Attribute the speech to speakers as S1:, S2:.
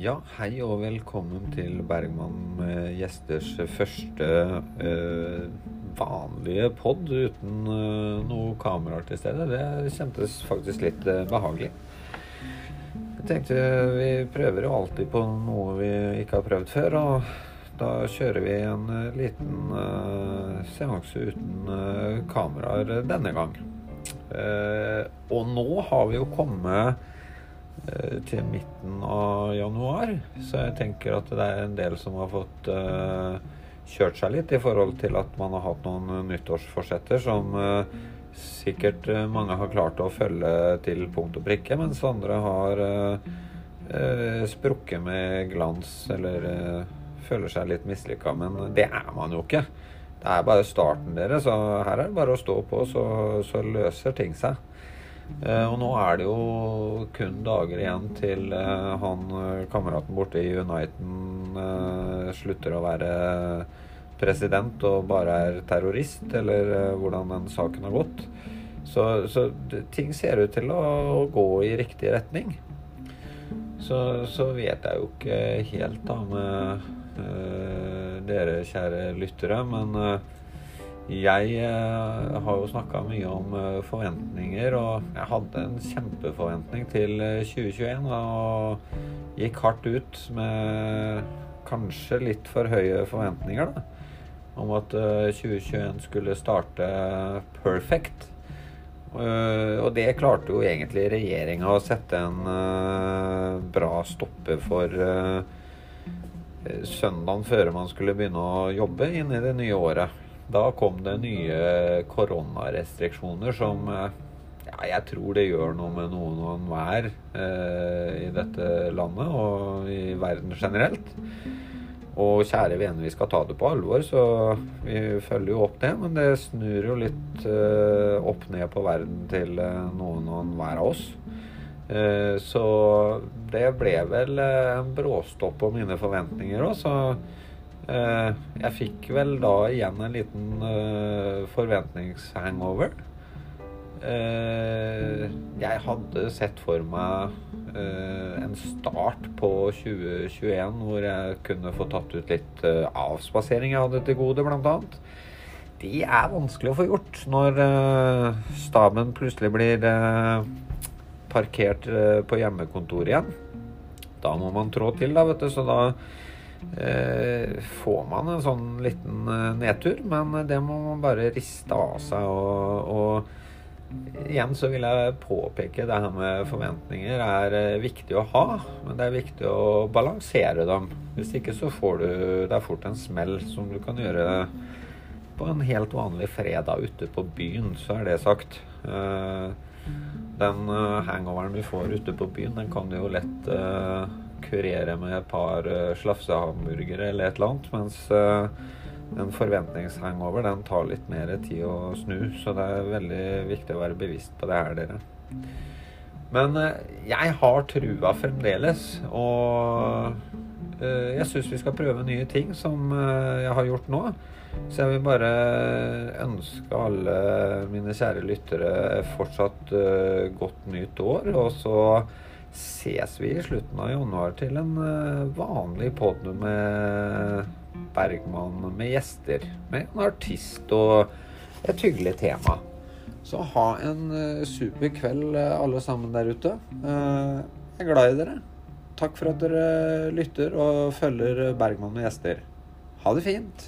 S1: Ja, hei og velkommen til Bergman gjesters første øh, vanlige pod uten øh, noe kameraer til stede. Det kjentes faktisk litt øh, behagelig. Jeg tenkte vi prøver jo alltid på noe vi ikke har prøvd før, og da kjører vi en eh, liten eh, seanse uten eh, kameraer denne gang. Eh, og nå har vi jo kommet eh, til midten av januar, så jeg tenker at det er en del som har fått eh, kjørt seg litt i forhold til at man har hatt noen eh, nyttårsforsetter som eh, sikkert eh, mange har klart å følge til punkt og prikke, mens andre har eh, eh, sprukket med glans eller eh, føler seg litt mislykka. Men det er man jo ikke. Det er bare starten deres, så her er det bare å stå på, så, så løser ting seg. Eh, og nå er det jo kun dager igjen til eh, han eh, kameraten borte i Uniten slutter å være president og bare er terrorist, eller hvordan den saken har gått. Så, så ting ser ut til å, gå i riktig retning. Så, så vet jeg jo ikke helt da med dere kjære lyttere, men jeg eh, har jo snakka mye om eh, forventninger, og jeg hadde en kjempeforventning til eh, 2021 og gikk hardt ut med kanskje litt for høye forventninger, da. Om at eh, 2021 skulle starte perfect. Eh, og det klarte jo egentlig regjeringa å sette en eh, bra stopper for eh, søndagen før man skulle begynne å jobbe inn i det nye året. Da kom det nye koronarestriksjoner som eh, ja, jeg tror det gjør noe med noen og enhver eh, i dette landet og i verden generelt. Og kjære vene, vi skal ta det på alvor, så vi følger jo opp det. Men det snur jo litt eh, opp ned på verden til eh, noen og enhver av oss. Eh, så det ble vel eh, en bråstopp på mine forventninger òg, så jeg fikk vel da igjen en liten eh, forventningshangover. Eh, jeg hadde sett for meg eh, en start på 2021 hvor jeg kunne få tatt ut litt eh, avspasering jeg hadde til gode, blant annet. De er vanskelig å få gjort når eh, staben plutselig blir eh, parkert eh, på hjemmekontor igjen. Da må man trå til, da, vet du. Så da eh, får man en sånn liten eh, nedtur. Men det må man bare riste av seg. Og, og igjen så vil jeg påpeke det her med forventninger er eh, viktig å ha. Men det er viktig å balansere dem. Hvis ikke så får du deg fort en smell som du kan gjøre på en helt vanlig fredag ute på byen, så er det sagt. Den eh, hangoveren du får ute på byen, den kan du jo lett uh, kurere med et par uh, slafsehamburgere eller et eller annet, mens uh, en forventningshangover den tar litt mer tid å snu, så det er veldig viktig å være bevisst på det her, dere. Men jeg har trua fremdeles, og jeg syns vi skal prøve nye ting som eh, jeg har gjort nå. Så jeg vil bare ønske alle mine kjære lyttere fortsatt eh, godt nytt år. Og så ses vi i slutten av januar til en eh, vanlig pod med Bergman med gjester. Med en artist og et hyggelig tema. Så ha en eh, super kveld, eh, alle sammen der ute. Eh, jeg er glad i dere. Takk for at dere lytter og følger Bergman med gjester. Ha det fint.